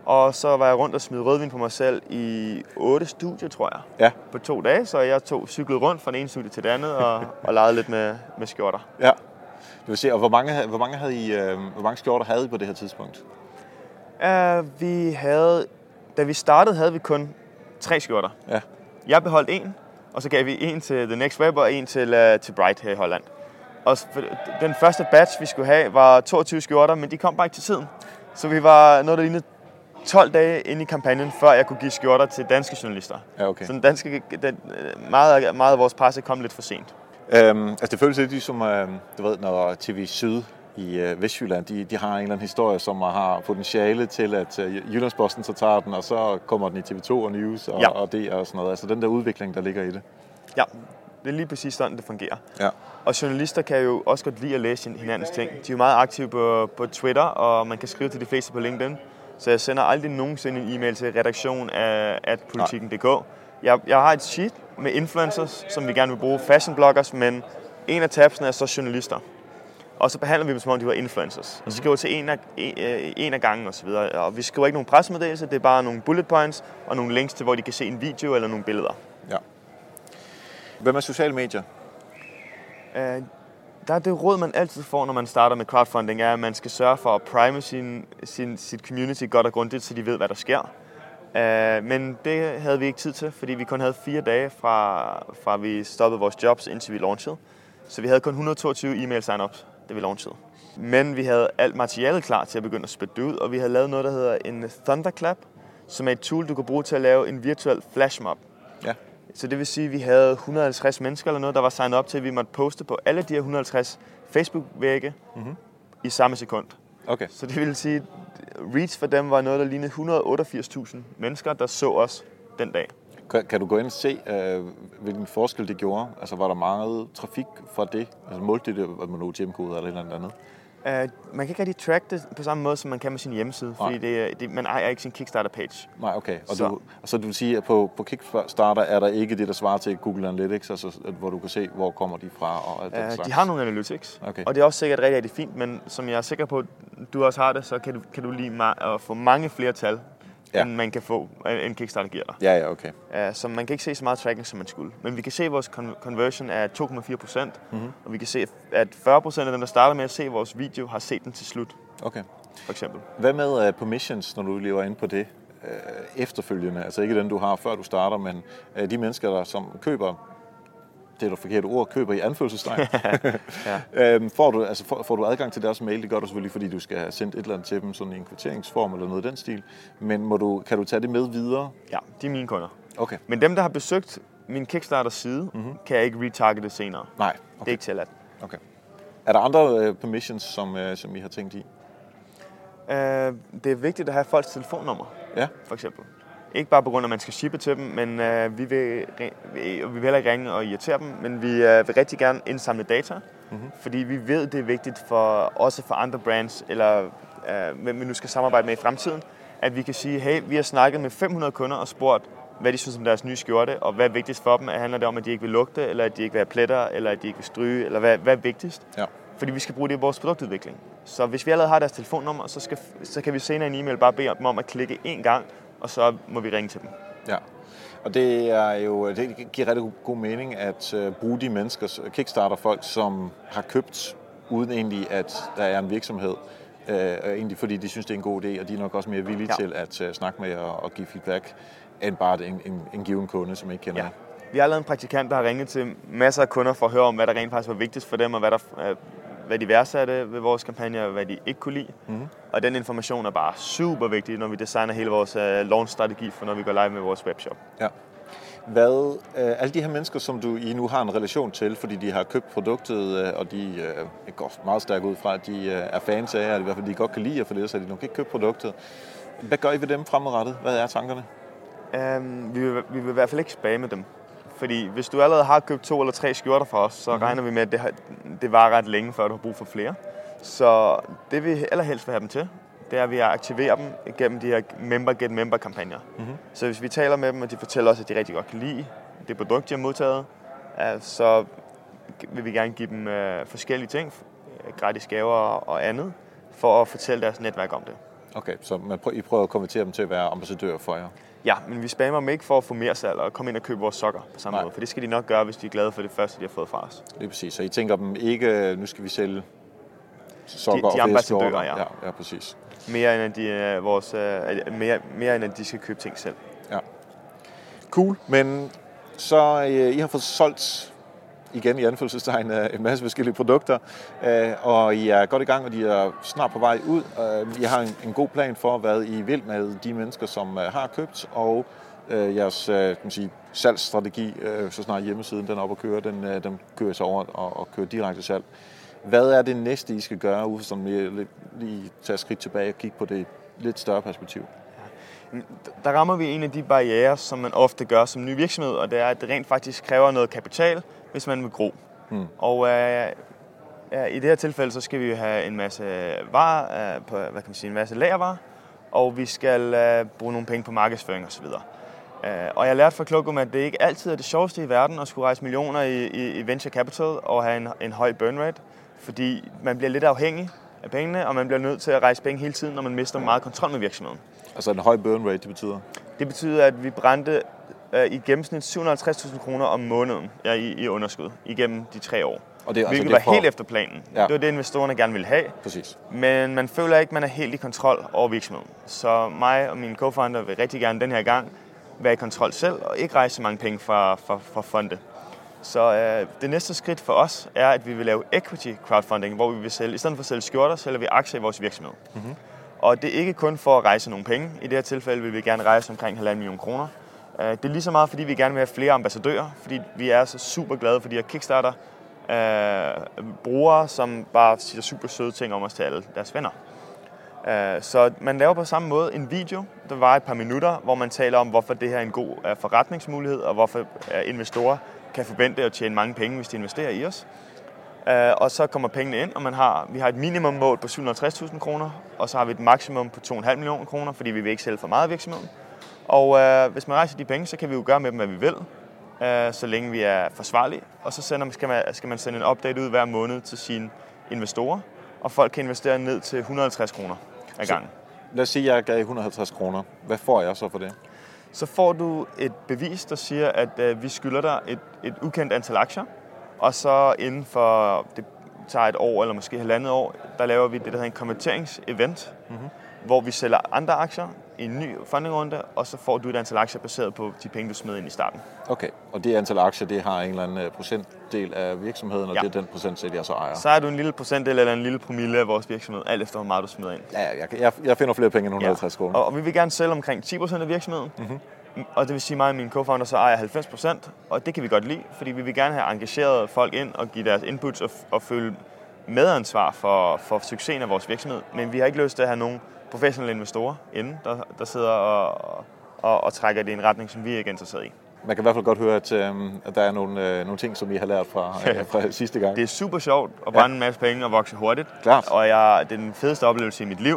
og så var jeg rundt og smed rødvin på mig selv i otte studier, tror jeg.
Ja.
På to dage, så jeg tog cyklet rundt fra den ene studie til det andet og, (laughs) og legede lidt med, med skjorter.
Ja. Det vil se, og hvor mange, hvor mange, havde I, øh, hvor mange skjorter havde I på det her tidspunkt?
Uh, vi havde, da vi startede, havde vi kun tre skjorter.
Ja.
Jeg beholdt en, og så gav vi en til The Next Web og en til, uh, til Bright her i Holland. Og den første batch, vi skulle have, var 22 skjorter, men de kom bare ikke til tiden. Så vi var noget, der lignede 12 dage inde i kampagnen, før jeg kunne give skjorter til danske journalister.
Ja, okay.
Så den danske, den, meget, meget af vores presse kom lidt for sent.
Øhm, altså det føles lidt ligesom, øh, du ved, når TV Syd i øh, Vestjylland, de, de har en eller anden historie, som har potentiale til, at øh, Jyllandsposten så tager den, og så kommer den i TV2 og News og,
ja.
og det og sådan noget. Altså den der udvikling, der ligger i det.
Ja, det er lige præcis sådan, det fungerer.
Ja.
Og journalister kan jo også godt lide at læse hinandens ting. De er jo meget aktive på, på Twitter, og man kan skrive til de fleste på LinkedIn. Så jeg sender aldrig nogensinde en e-mail til redaktion af at politikken.dk. Jeg, jeg har et sheet med influencers, som vi gerne vil bruge, fashion bloggers, men en af tabsene er så journalister. Og så behandler vi dem, som om de var influencers. Og så skriver til en af, en, øh, en af gangen osv. Og vi skriver ikke nogen pressemeddelelse, det er bare nogle bullet points og nogle links til, hvor de kan se en video eller nogle billeder.
Ja. Hvem er sociale medier?
Uh, der er det råd, man altid får, når man starter med crowdfunding, er, at man skal sørge for at prime sin, sin, sit community godt og grundigt, så de ved, hvad der sker. Uh, men det havde vi ikke tid til, fordi vi kun havde fire dage fra, fra vi stoppede vores jobs, indtil vi launchede. Så vi havde kun 122 e-mail sign-ups, da vi launchede. Men vi havde alt materialet klar til at begynde at spytte det ud, og vi havde lavet noget, der hedder en Thunderclap, som er et tool, du kan bruge til at lave en virtuel flashmob.
Ja.
Så det vil sige, at vi havde 150 mennesker eller noget, der var signet op til, at vi måtte poste på alle de her 150 Facebook-vægge mm-hmm. i samme sekund.
Okay.
Så det vil sige, at reach for dem var noget, der lignede 188.000 mennesker, der så os den dag.
Kan, kan du gå ind og se, øh, hvilken forskel det gjorde? Altså var der meget trafik fra det? Altså målte det, at man nåede hjemkode eller et eller andet?
Uh, man kan ikke rigtig track det på samme måde, som man kan med sin hjemmeside, Nej. fordi det, det, man ejer ikke sin Kickstarter-page.
Nej, okay. Og så. Du, så du vil sige, at på, på Kickstarter er der ikke det, der svarer til Google Analytics, altså, hvor du kan se, hvor kommer de fra og alt uh,
den slags? De har nogle analytics, okay. og det er også sikkert rigtig, rigtig fint, men som jeg er sikker på, at du også har det, så kan du, kan du lige at få mange flere tal ja. end man kan få, en Kickstarter giver dig.
Ja, ja, okay.
Uh, så man kan ikke se så meget tracking, som man skulle. Men vi kan se, at vores conversion er 2,4 procent, mm-hmm. og vi kan se, at 40 procent af dem, der starter med at se vores video, har set den til slut.
Okay.
For eksempel.
Hvad med uh, permissions, når du lever ind på det uh, efterfølgende? Altså ikke den, du har, før du starter, men uh, de mennesker, der som køber det er det forkerte ord, køber i anførselstegn. (laughs) ja. øhm, får, du, altså, får, får du adgang til deres mail? Det gør du selvfølgelig, fordi du skal have sendt et eller andet til dem, sådan en kvitteringsform eller noget af den stil. Men må du, kan du tage det med videre?
Ja, de er mine kunder.
Okay.
Men dem, der har besøgt min Kickstarter-side, mm-hmm. kan jeg ikke retargete senere.
Nej. Okay.
Det er ikke tilladt.
Okay. Er der andre uh, permissions, som, uh, som I har tænkt i?
Uh, det er vigtigt at have folks telefonnummer,
ja.
for eksempel. Ikke bare på grund af, at man skal shippe til dem, men øh, vi, vil, vi vil heller ikke ringe og irritere dem, men vi øh, vil rigtig gerne indsamle data, mm-hmm. fordi vi ved, det er vigtigt for også for andre brands, eller øh, hvem vi nu skal samarbejde med i fremtiden, at vi kan sige, hey, vi har snakket med 500 kunder og spurgt, hvad de synes om deres nye skjorte, og hvad er vigtigst for dem? Handler det om, at de ikke vil lugte, eller at de ikke vil have pletter, eller at de ikke vil stryge, eller hvad, hvad er vigtigst?
Ja.
Fordi vi skal bruge det i vores produktudvikling. Så hvis vi allerede har deres telefonnummer, så, skal, så kan vi senere en e-mail bare bede dem om at klikke én gang, og så må vi ringe til dem.
Ja. Og det er jo det giver rigtig god mening at uh, bruge de mennesker, Kickstarter folk, som har købt uden egentlig, at der er en virksomhed, øh, egentlig fordi de synes, det er en god idé, og de er nok også mere villige ja. til at uh, snakke med og, og give feedback, end bare en, en, en given kunde, som ikke kender
Ja. Vi har lavet en praktikant, der har ringet til masser af kunder for at høre om, hvad der rent faktisk var vigtigst for dem, og hvad, der, øh, hvad de værdsatte ved vores kampagne, og hvad de ikke kunne lide. Mm. Og den information er bare super vigtig, når vi designer hele vores uh, launch-strategi for, når vi går live med vores webshop.
Ja. Hvad, øh, alle de her mennesker, som du I nu har en relation til, fordi de har købt produktet, øh, og de øh, går meget stærkt ud fra, at de øh, er fans af, eller i hvert fald de godt kan lide, for det, så de nok ikke købt produktet. Hvad gør I ved dem fremadrettet? Hvad er tankerne?
Um, vi, vil, vi vil i hvert fald ikke spamme dem. Fordi hvis du allerede har købt to eller tre skjorter fra os, så mm-hmm. regner vi med, at det, har, det var ret længe, før du har brug for flere. Så det vi allerhelst vil have dem til, det er, at vi aktiverer dem gennem de her member get member kampagner. Mm-hmm. Så hvis vi taler med dem, og de fortæller os, at de rigtig godt kan lide det produkt, de har modtaget, så vil vi gerne give dem uh, forskellige ting, gratis gaver og andet, for at fortælle deres netværk om det.
Okay, så man prøver, I prøver at konvertere dem til at være ambassadører for jer?
Ja, men vi spammer dem ikke for at få mere salg og komme ind og købe vores sokker på samme Nej. måde. For det skal de nok gøre, hvis de er glade for det første, de har fået fra os.
Det er præcis. Så I tænker dem ikke, nu skal vi sælge sokker
de, de
og
ambassadører, ja.
ja. Ja, præcis.
Mere end, at de, uh, vores, uh, mere, mere end at de skal købe ting selv.
Ja. Cool, men så uh, I har fået solgt igen i anfølgelsestegn øh, en masse forskellige produkter, øh, og I er godt i gang, og de er snart på vej ud. Øh, I har en god plan for, hvad I vil med de mennesker, som har købt, og jeres kan man sige, salgsstrategi, så snart hjemmesiden den er op og køre, den, den kører sig over og, og kører direkte salg. Hvad er det næste, I skal gøre, ud som lige, lige tage skridt tilbage og kigge på det lidt større perspektiv?
Der rammer vi en af de barriere, som man ofte gør som ny virksomhed, og det er, at det rent faktisk kræver noget kapital, hvis man vil gro. Hmm. Og øh, ja, i det her tilfælde, så skal vi have en masse varer, øh, på, hvad kan man sige, en masse lagervarer, og vi skal øh, bruge nogle penge på markedsføring osv. Uh, og jeg lærte fra Klogum, at det ikke altid er det sjoveste i verden at skulle rejse millioner i, i, i venture capital og have en, en høj burn rate, fordi man bliver lidt afhængig af pengene, og man bliver nødt til at rejse penge hele tiden, når man mister meget kontrol med virksomheden.
Altså en høj burn rate, det betyder?
Det betyder, at vi brændte uh, i gennemsnit 750.000 kroner om måneden ja, i, i underskud igennem de tre år. Og det, altså hvilket det var for... helt efter planen. Ja. Det var det, investorerne gerne ville have.
Præcis.
Men man føler ikke, at man er helt i kontrol over virksomheden. Så mig og min co-founder vil rigtig gerne den her gang være i kontrol selv, og ikke rejse så mange penge fra, fra, fra fonde. Så øh, det næste skridt for os er, at vi vil lave equity crowdfunding, hvor vi vil sælge, i stedet for at sælge skjorter, sælger vi aktier i vores virksomhed. Mm-hmm. Og det er ikke kun for at rejse nogle penge. I det her tilfælde vil vi gerne rejse omkring 1,5 million kroner. Øh, det er lige så meget, fordi vi gerne vil have flere ambassadører, fordi vi er så super glade for de her Kickstarter øh, brugere, som bare siger super søde ting om os til alle deres venner. Øh, så man laver på samme måde en video, der var et par minutter, hvor man taler om, hvorfor det her er en god øh, forretningsmulighed, og hvorfor øh, investorer kan forvente at tjene mange penge, hvis de investerer i os. Og så kommer pengene ind, og man har, vi har et minimummål på 750.000 kroner, og så har vi et maksimum på 2,5 millioner kroner, fordi vi vil ikke sælge for meget af virksomheden. Og øh, hvis man rejser de penge, så kan vi jo gøre med dem, hvad vi vil, øh, så længe vi er forsvarlige. Og så sender, skal, man, skal man sende en update ud hver måned til sine investorer, og folk kan investere ned til 150 kroner ad gangen.
Lad os sige, at jeg gav 150 kroner. Hvad får jeg så for det?
Så får du et bevis, der siger, at øh, vi skylder dig et, et ukendt antal aktier, og så inden for, det tager et år eller måske halvandet år, der laver vi det, der hedder en konverteringsevent, mm-hmm. hvor vi sælger andre aktier i en ny fundingrunde, og så får du et antal aktier baseret på de penge, du smed ind i starten.
Okay, og det antal aktier, det har en eller anden øh, procentdel af virksomheden, og ja. det er den procentdel, jeg så ejer?
Så er du en lille procentdel eller en lille promille af vores virksomhed, alt efter hvor meget du smider ind.
Ja, jeg, jeg, jeg finder flere penge end 150 ja. kroner.
Og, og vi vil gerne sælge omkring 10% af virksomheden, mm-hmm. Og det vil sige, at mig og min co-founder så ejer 90%, og det kan vi godt lide, fordi vi vil gerne have engageret folk ind og give deres inputs og, og føle medansvar for, for succesen af vores virksomhed. Men vi har ikke lyst til at have nogen professionelle investorer inde, der, der sidder og, og, og trækker det i en retning, som vi ikke er interesseret i.
Man kan i hvert fald godt høre, at, øh, at der er nogle, øh, nogle ting, som I har lært fra, øh, fra sidste gang.
Det er super sjovt at brænde ja. en masse penge og vokse hurtigt.
Klart.
Og jeg, det er den fedeste oplevelse i mit liv.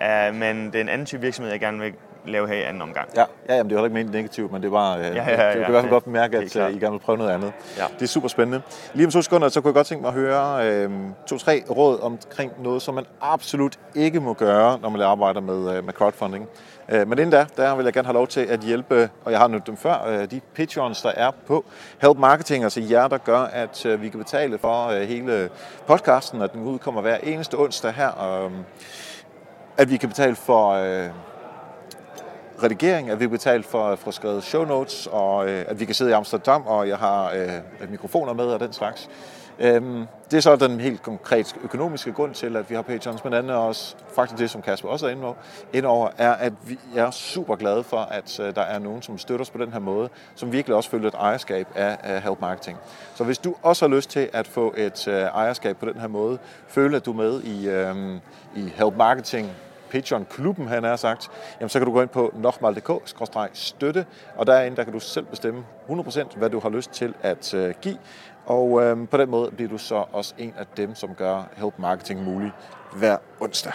Uh, men det er en anden type virksomhed, jeg gerne vil lave her i anden omgang.
Ja, ja jamen, det er heller ikke ment negativt, men det var, øh, ja, ja, ja, det kan i hvert fald godt bemærke, at øh, I gerne vil prøve noget andet. Ja. Det er super spændende. Lige om to sekunder, så kunne jeg godt tænke mig at høre øh, to-tre råd omkring noget, som man absolut ikke må gøre, når man arbejder med, øh, med crowdfunding. Øh, men inden da, der vil jeg gerne have lov til at hjælpe, og jeg har nødt dem før, øh, de Patreons, der er på Help Marketing, altså jer, der gør, at øh, vi kan betale for hele podcasten, at den udkommer hver eneste onsdag her. At vi kan betale for redigering, at vi kan betale for at få skrevet show notes, og øh, at vi kan sidde i Amsterdam, og jeg har øh, mikrofoner med og den slags. Øhm, det er så den helt konkret økonomiske grund til, at vi har patrons, men andet også faktisk det, som Kasper også er inde over, inde over er, at vi er super glade for, at øh, der er nogen, som støtter os på den her måde, som virkelig også føler et ejerskab af uh, Help Marketing. Så hvis du også har lyst til at få et øh, ejerskab på den her måde, føle, at du er med i, øh, i Help Marketing Patreon-klubben, han har sagt, jamen så kan du gå ind på nokmal.dk-støtte, og derinde der kan du selv bestemme 100% hvad du har lyst til at øh, give. Og øhm, på den måde bliver du så også en af dem, som gør Help Marketing muligt hver onsdag.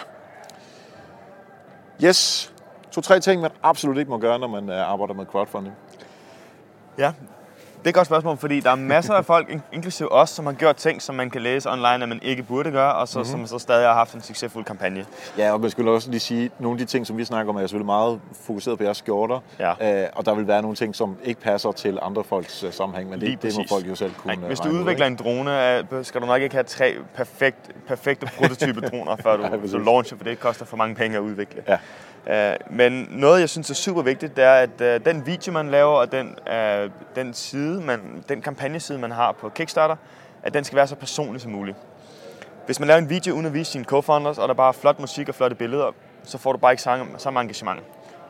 Yes, to-tre ting, man absolut ikke må gøre, når man øh, arbejder med crowdfunding.
Ja, det er et godt spørgsmål, fordi der er masser af folk, inklusive os, som har gjort ting, som man kan læse online, at man ikke burde gøre, og så, mm-hmm. som så stadig har haft en succesfuld kampagne.
Ja, og man skulle også lige sige, at nogle af de ting, som vi snakker om, er selvfølgelig meget fokuseret på jeres skjorter, ja. øh, og der vil være nogle ting, som ikke passer til andre folks uh, sammenhæng, men det, det må folk jo selv kunne
Nej, Hvis du udvikler en drone, øh, skal du nok ikke have tre perfekt, perfekte prototype droner, før du, (laughs) ja, du launcher, for det koster for mange penge at udvikle. Ja. Øh, men noget, jeg synes er super vigtigt, det er, at uh, den video, man laver, og den, uh, den side, man, den kampagneside, man har på Kickstarter, at den skal være så personlig som muligt. Hvis man laver en video uden at vise sine co-founders, og der bare er flot musik og flotte billeder, så får du bare ikke så meget engagement.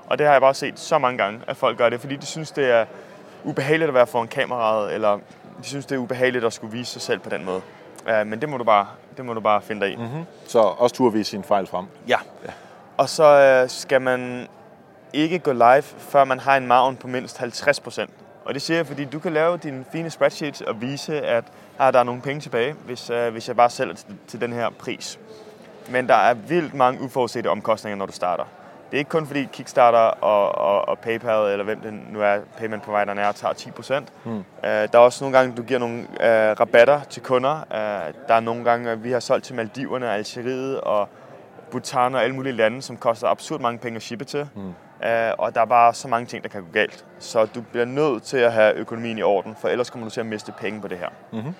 Og det har jeg bare set så mange gange, at folk gør det, fordi de synes, det er ubehageligt at være foran kameraet, eller de synes, det er ubehageligt at skulle vise sig selv på den måde. Men det må du bare, det må du bare finde dig i. Mm-hmm.
Så også turde vise sine fejl frem?
Ja. ja. Og så øh, skal man ikke gå live, før man har en maven på mindst 50%. Og det siger jeg, fordi du kan lave din fine spreadsheet og vise, at ah, der er nogle penge tilbage, hvis, øh, hvis jeg bare sælger til, til den her pris. Men der er vildt mange uforudsete omkostninger, når du starter. Det er ikke kun fordi Kickstarter og, og, og PayPal, eller hvem det nu er, payment provideren er, tager 10%. Mm. Uh, der er også nogle gange, du giver nogle uh, rabatter til kunder. Uh, der er nogle gange, vi har solgt til Maldiverne og Algeriet og Bhutan og alle mulige lande, som koster absurd mange penge at shippe til. Mm. Uh, og der er bare så mange ting, der kan gå galt. Så du bliver nødt til at have økonomien i orden, for ellers kommer du til at miste penge på det her. Mm-hmm.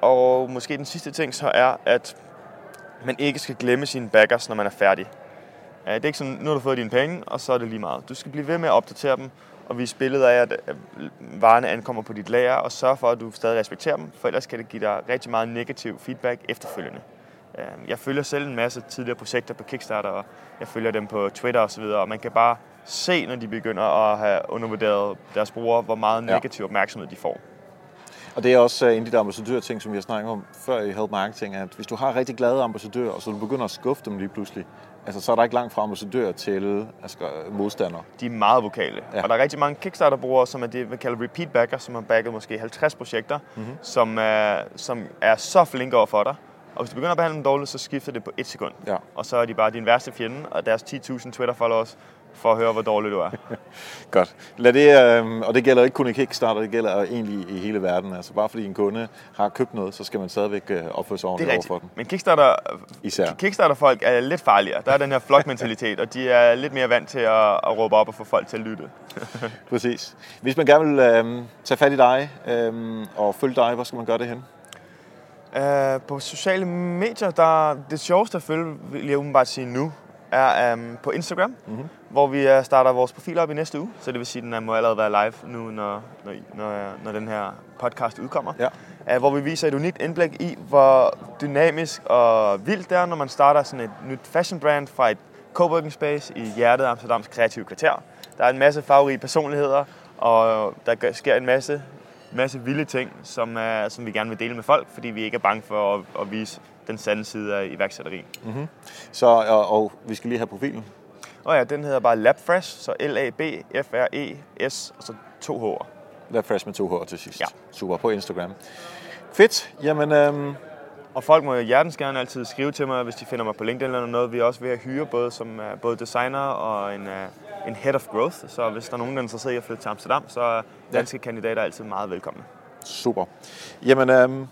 Og måske den sidste ting så er, at man ikke skal glemme sine backers, når man er færdig. Uh, det er ikke sådan, nu har du fået dine penge, og så er det lige meget. Du skal blive ved med at opdatere dem, og vise billeder af, at varerne ankommer på dit lager, og sørge for, at du stadig respekterer dem, for ellers kan det give dig rigtig meget negativ feedback efterfølgende. Øhm, jeg følger selv en masse tidligere projekter på Kickstarter, og jeg følger dem på Twitter osv., og man kan bare se, når de begynder at have undervurderet deres brugere, hvor meget negativ opmærksomhed de får.
Og det er også øh, en af de ambassadør-ting, som vi har snakket om før i Help Marketing, at hvis du har rigtig glade ambassadører, og så du begynder at skuffe dem lige pludselig, altså, så er der ikke langt fra ambassadør til altså, modstandere.
De er meget vokale. Ja. Og der er rigtig mange Kickstarter-brugere, som er det, vi kalder repeat backer, som har backet måske 50 projekter, mm-hmm. som, er, som er så flinke over for dig, og hvis du begynder at behandle dem dårligt, så skifter det på et sekund. Ja. Og så er de bare din værste fjende, og deres 10.000 Twitter-followers for at høre, hvor dårlig du er. (laughs)
Godt. Lad det, øh, og det gælder ikke kun i Kickstarter, det gælder egentlig i hele verden. Altså bare fordi en kunde har købt noget, så skal man stadigvæk øh, opføre sig ordentligt over for dem.
Men Kickstarter, Især. Kickstarter-folk er lidt farligere. Der er den her flokmentalitet, og de er lidt mere vant til at, at råbe op og få folk til at lytte. (laughs)
Præcis. Hvis man gerne vil øh, tage fat i dig øh, og følge dig, hvor skal man gøre det hen?
Uh, på sociale medier, der det sjoveste at følge, vil jeg umiddelbart sige nu, er um, på Instagram, mm-hmm. hvor vi uh, starter vores profil op i næste uge. Så det vil sige, at den må allerede være live nu, når, når, når, når den her podcast udkommer. Ja. Uh, hvor vi viser et unikt indblik i, hvor dynamisk og vildt det er, når man starter sådan et nyt fashion brand fra et coworking space i hjertet af Amsterdams kreative kvarter. Der er en masse farverige personligheder, og der sker en masse masse vilde ting, som, er, som vi gerne vil dele med folk, fordi vi ikke er bange for at, at vise den sande side af iværksætteri. Mm-hmm.
Så, og, og vi skal lige have profilen.
Og ja, den hedder bare LabFresh, så L-A-B-F-R-E-S, og så to H'er.
LabFresh med to H'er til sidst. Ja. Super, på Instagram. Fedt. Jamen, øhm,
Og folk må hjertens gerne altid skrive til mig, hvis de finder mig på LinkedIn eller noget. Vi er også ved at hyre både som uh, både designer og en, uh, en head of growth. Så hvis der er nogen, der er interesseret i at flytte til Amsterdam, så er danske ja. kandidater altid meget velkomne.
Super. Jamen, øhm,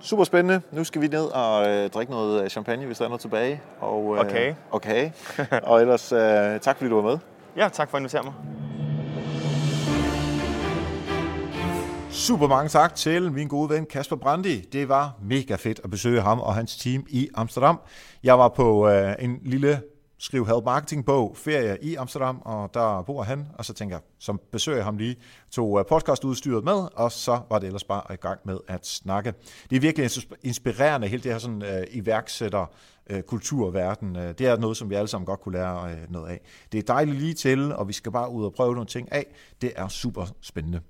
super spændende. Nu skal vi ned og øh, drikke noget champagne, hvis der er noget tilbage.
Og, øh, okay.
Okay. og ellers, øh, tak fordi du var med.
Ja, tak for at invitere mig.
Super mange tak til min gode ven Kasper Brandi. Det var mega fedt at besøge ham og hans team i Amsterdam. Jeg var på øh, en lille skriv help marketing bog, ferie i Amsterdam, og der bor han, og så tænker jeg, som besøger ham lige, tog øh, podcastudstyret med, og så var det ellers bare i gang med at snakke. Det er virkelig inspirerende, hele det her sådan øh, iværksætter øh, kulturverden. Øh, det er noget, som vi alle sammen godt kunne lære øh, noget af. Det er dejligt lige til, og vi skal bare ud og prøve nogle ting af. Det er super spændende.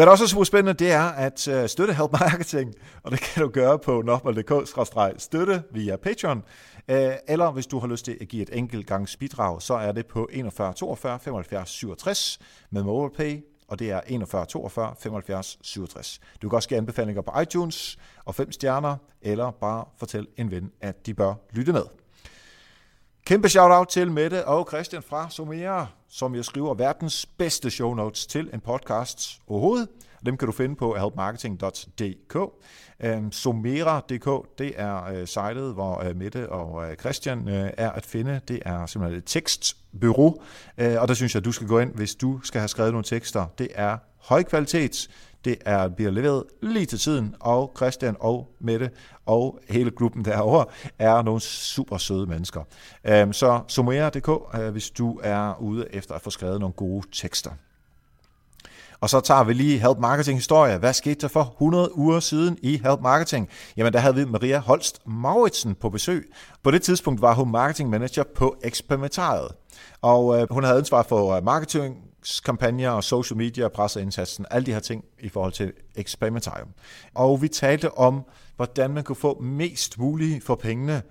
Hvad der også er super spændende, det er at uh, støtte Help Marketing, og det kan du gøre på nopmal.dk-støtte via Patreon, uh, eller hvis du har lyst til at give et enkelt gangs bidrag, så er det på 41 42 75 67 med MobilePay, og det er 41 42 75 67. Du kan også give anbefalinger på iTunes og 5 stjerner, eller bare fortæl en ven, at de bør lytte med. Kæmpe shout-out til Mette og Christian fra Somera, som jeg skriver verdens bedste show notes til en podcast overhovedet. Dem kan du finde på helpmarketing.dk. Øhm, somera.dk, det er øh, sitet, hvor øh, Mette og øh, Christian er at finde. Det er simpelthen et tekstbyrå, og der synes jeg, at du skal gå ind, hvis du skal have skrevet nogle tekster. Det er høj kvalitet, det er, bliver leveret lige til tiden, og Christian og Mette og hele gruppen derovre er nogle super søde mennesker. Øhm, så somera.dk, øh, hvis du er ude efter at få skrevet nogle gode tekster. Og så tager vi lige Help Marketing historie. Hvad skete der for 100 uger siden i Help Marketing? Jamen, der havde vi Maria Holst Mauritsen på besøg. På det tidspunkt var hun marketing manager på Experimentariet. Og øh, hun havde ansvar for øh, marketing, kampagner og social media og presseindsatsen, alle de her ting i forhold til Experimentarium. Og vi talte om, hvordan man kunne få mest muligt for pengene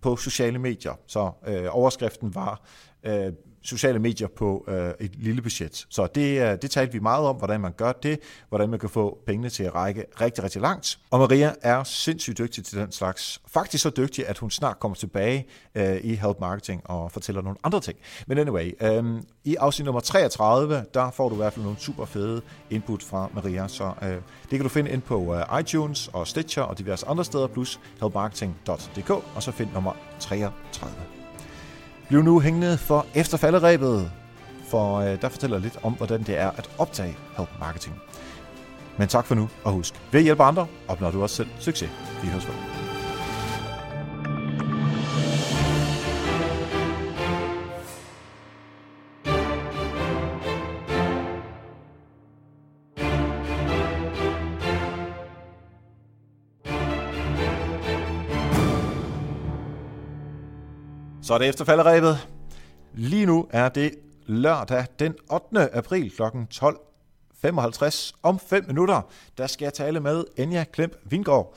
på sociale medier. Så øh, overskriften var øh, sociale medier på øh, et lille budget. Så det, øh, det talte vi meget om, hvordan man gør det, hvordan man kan få pengene til at række rigtig, rigtig langt. Og Maria er sindssygt dygtig til den slags. Faktisk så dygtig, at hun snart kommer tilbage øh, i Help Marketing og fortæller nogle andre ting. Men anyway, øh, i afsnit nummer 33, der får du i hvert fald nogle super fede input fra Maria, så øh, det kan du finde ind på øh, iTunes og Stitcher og diverse andre steder, plus helpmarketing.dk, og så find nummer 33. Bliv nu hængende for efterfalderæbet, for øh, der fortæller lidt om, hvordan det er at optage Help Marketing. Men tak for nu, og husk, ved at hjælpe andre, opnår du også selv succes. Vi høres ved. Så er det efterfalderæbet. Lige nu er det lørdag den 8. april kl. 12.55. Om 5 minutter, der skal jeg tale med Enja Klemp Vingård.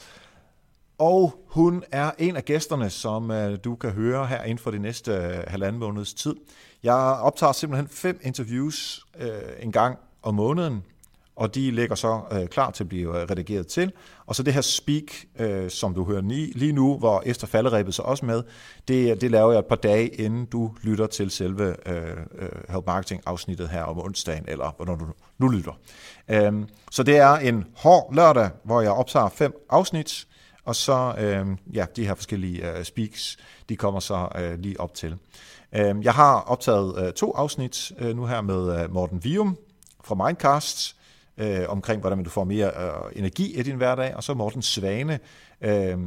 Og hun er en af gæsterne, som øh, du kan høre her inden for de næste øh, halvanden måneds tid. Jeg optager simpelthen fem interviews øh, en gang om måneden, og de ligger så øh, klar til at blive øh, redigeret til. Og så det her speak, øh, som du hører lige, lige nu, hvor efter falderæbet så også med, det, det laver jeg et par dage, inden du lytter til selve øh, øh Help Marketing afsnittet her om onsdagen, eller hvornår du nu lytter. Øhm, så det er en hård lørdag, hvor jeg optager fem afsnit, og så øh, ja, de her forskellige øh, speaks, de kommer så øh, lige op til. Øh, jeg har optaget øh, to afsnit øh, nu her med øh, Morten Vium fra Mindcast, øh, omkring, hvordan du får mere øh, energi i din hverdag, og så Morten Svane øh,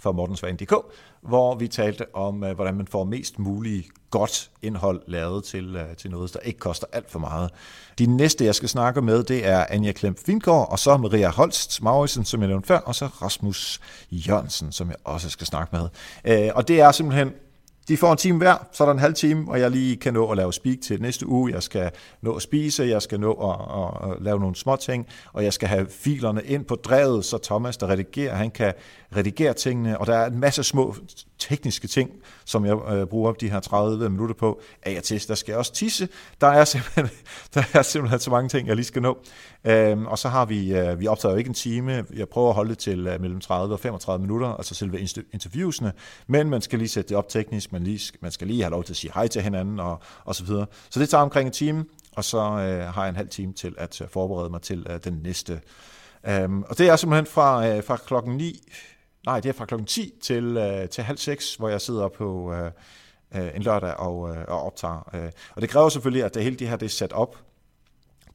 fra mortensvane.dk, hvor vi talte om, øh, hvordan man får mest muligt godt indhold lavet til, øh, til noget, der ikke koster alt for meget. De næste, jeg skal snakke med, det er Anja Klem Fingård, og så Maria Holst Maurisen, som jeg nævnte før, og så Rasmus Jørgensen, som jeg også skal snakke med. Øh, og det er simpelthen de får en time hver, så er der en halv time, og jeg lige kan nå at lave speak til næste uge. Jeg skal nå at spise, jeg skal nå at, at lave nogle små ting, og jeg skal have filerne ind på drevet, så Thomas, der redigerer, han kan redigere tingene, og der er en masse små tekniske ting, som jeg øh, bruger de her 30 minutter på. at jeg til, der skal jeg også tisse. Der er simpelthen, (laughs) der er simpelthen så mange ting, jeg lige skal nå. Øhm, og så har vi, øh, vi optager jo ikke en time. Jeg prøver at holde det til øh, mellem 30 og 35 minutter, altså selve interviewsene. Men man skal lige sætte det op teknisk, man, lige, man skal lige have lov til at sige hej til hinanden og, og så videre. Så det tager omkring en time, og så øh, har jeg en halv time til at øh, forberede mig til øh, den næste. Øhm, og det er simpelthen fra, øh, fra klokken 9 Nej, det er fra klokken 10 til, øh, til halv 6, hvor jeg sidder på øh, øh, en lørdag og, øh, og optager. Øh. Og det kræver selvfølgelig, at det hele det her det er sat op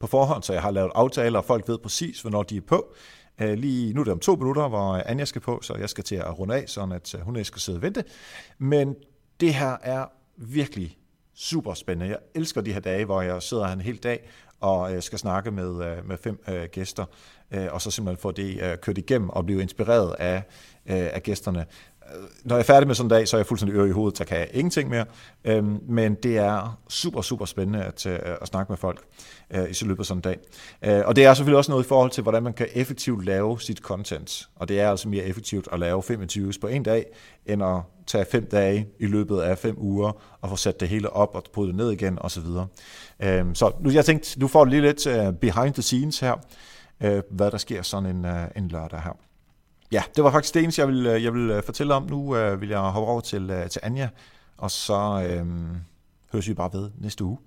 på forhånd, så jeg har lavet aftaler, og folk ved præcis, hvornår de er på. Øh, lige nu er det om to minutter, hvor Anja skal på, så jeg skal til at runde af, sådan at øh, hun ikke skal sidde og vente. Men det her er virkelig super spændende. Jeg elsker de her dage, hvor jeg sidder en hel dag og øh, skal snakke med, med fem øh, gæster, øh, og så simpelthen få det øh, kørt igennem og blive inspireret af, øh, af gæsterne. Øh, når jeg er færdig med sådan en dag, så er jeg fuldstændig øre i hovedet, så kan jeg ingenting mere. Øhm, men det er super, super spændende at, øh, at snakke med folk øh, i løbet af sådan en dag. Øh, og det er selvfølgelig også noget i forhold til, hvordan man kan effektivt lave sit content. Og det er altså mere effektivt at lave 25 på en dag, end at tage fem dage i løbet af fem uger og få sat det hele op og bryde det ned igen osv. Så, øhm, så nu, jeg tænkte, du får lige lidt øh, behind the scenes her, hvad der sker sådan en, en lørdag her. Ja, det var faktisk det eneste, jeg vil, øh, jeg vil øh, fortælle om. Nu øh, vil jeg hoppe over til, øh, til Anja, og så øh, høres vi bare ved næste uge.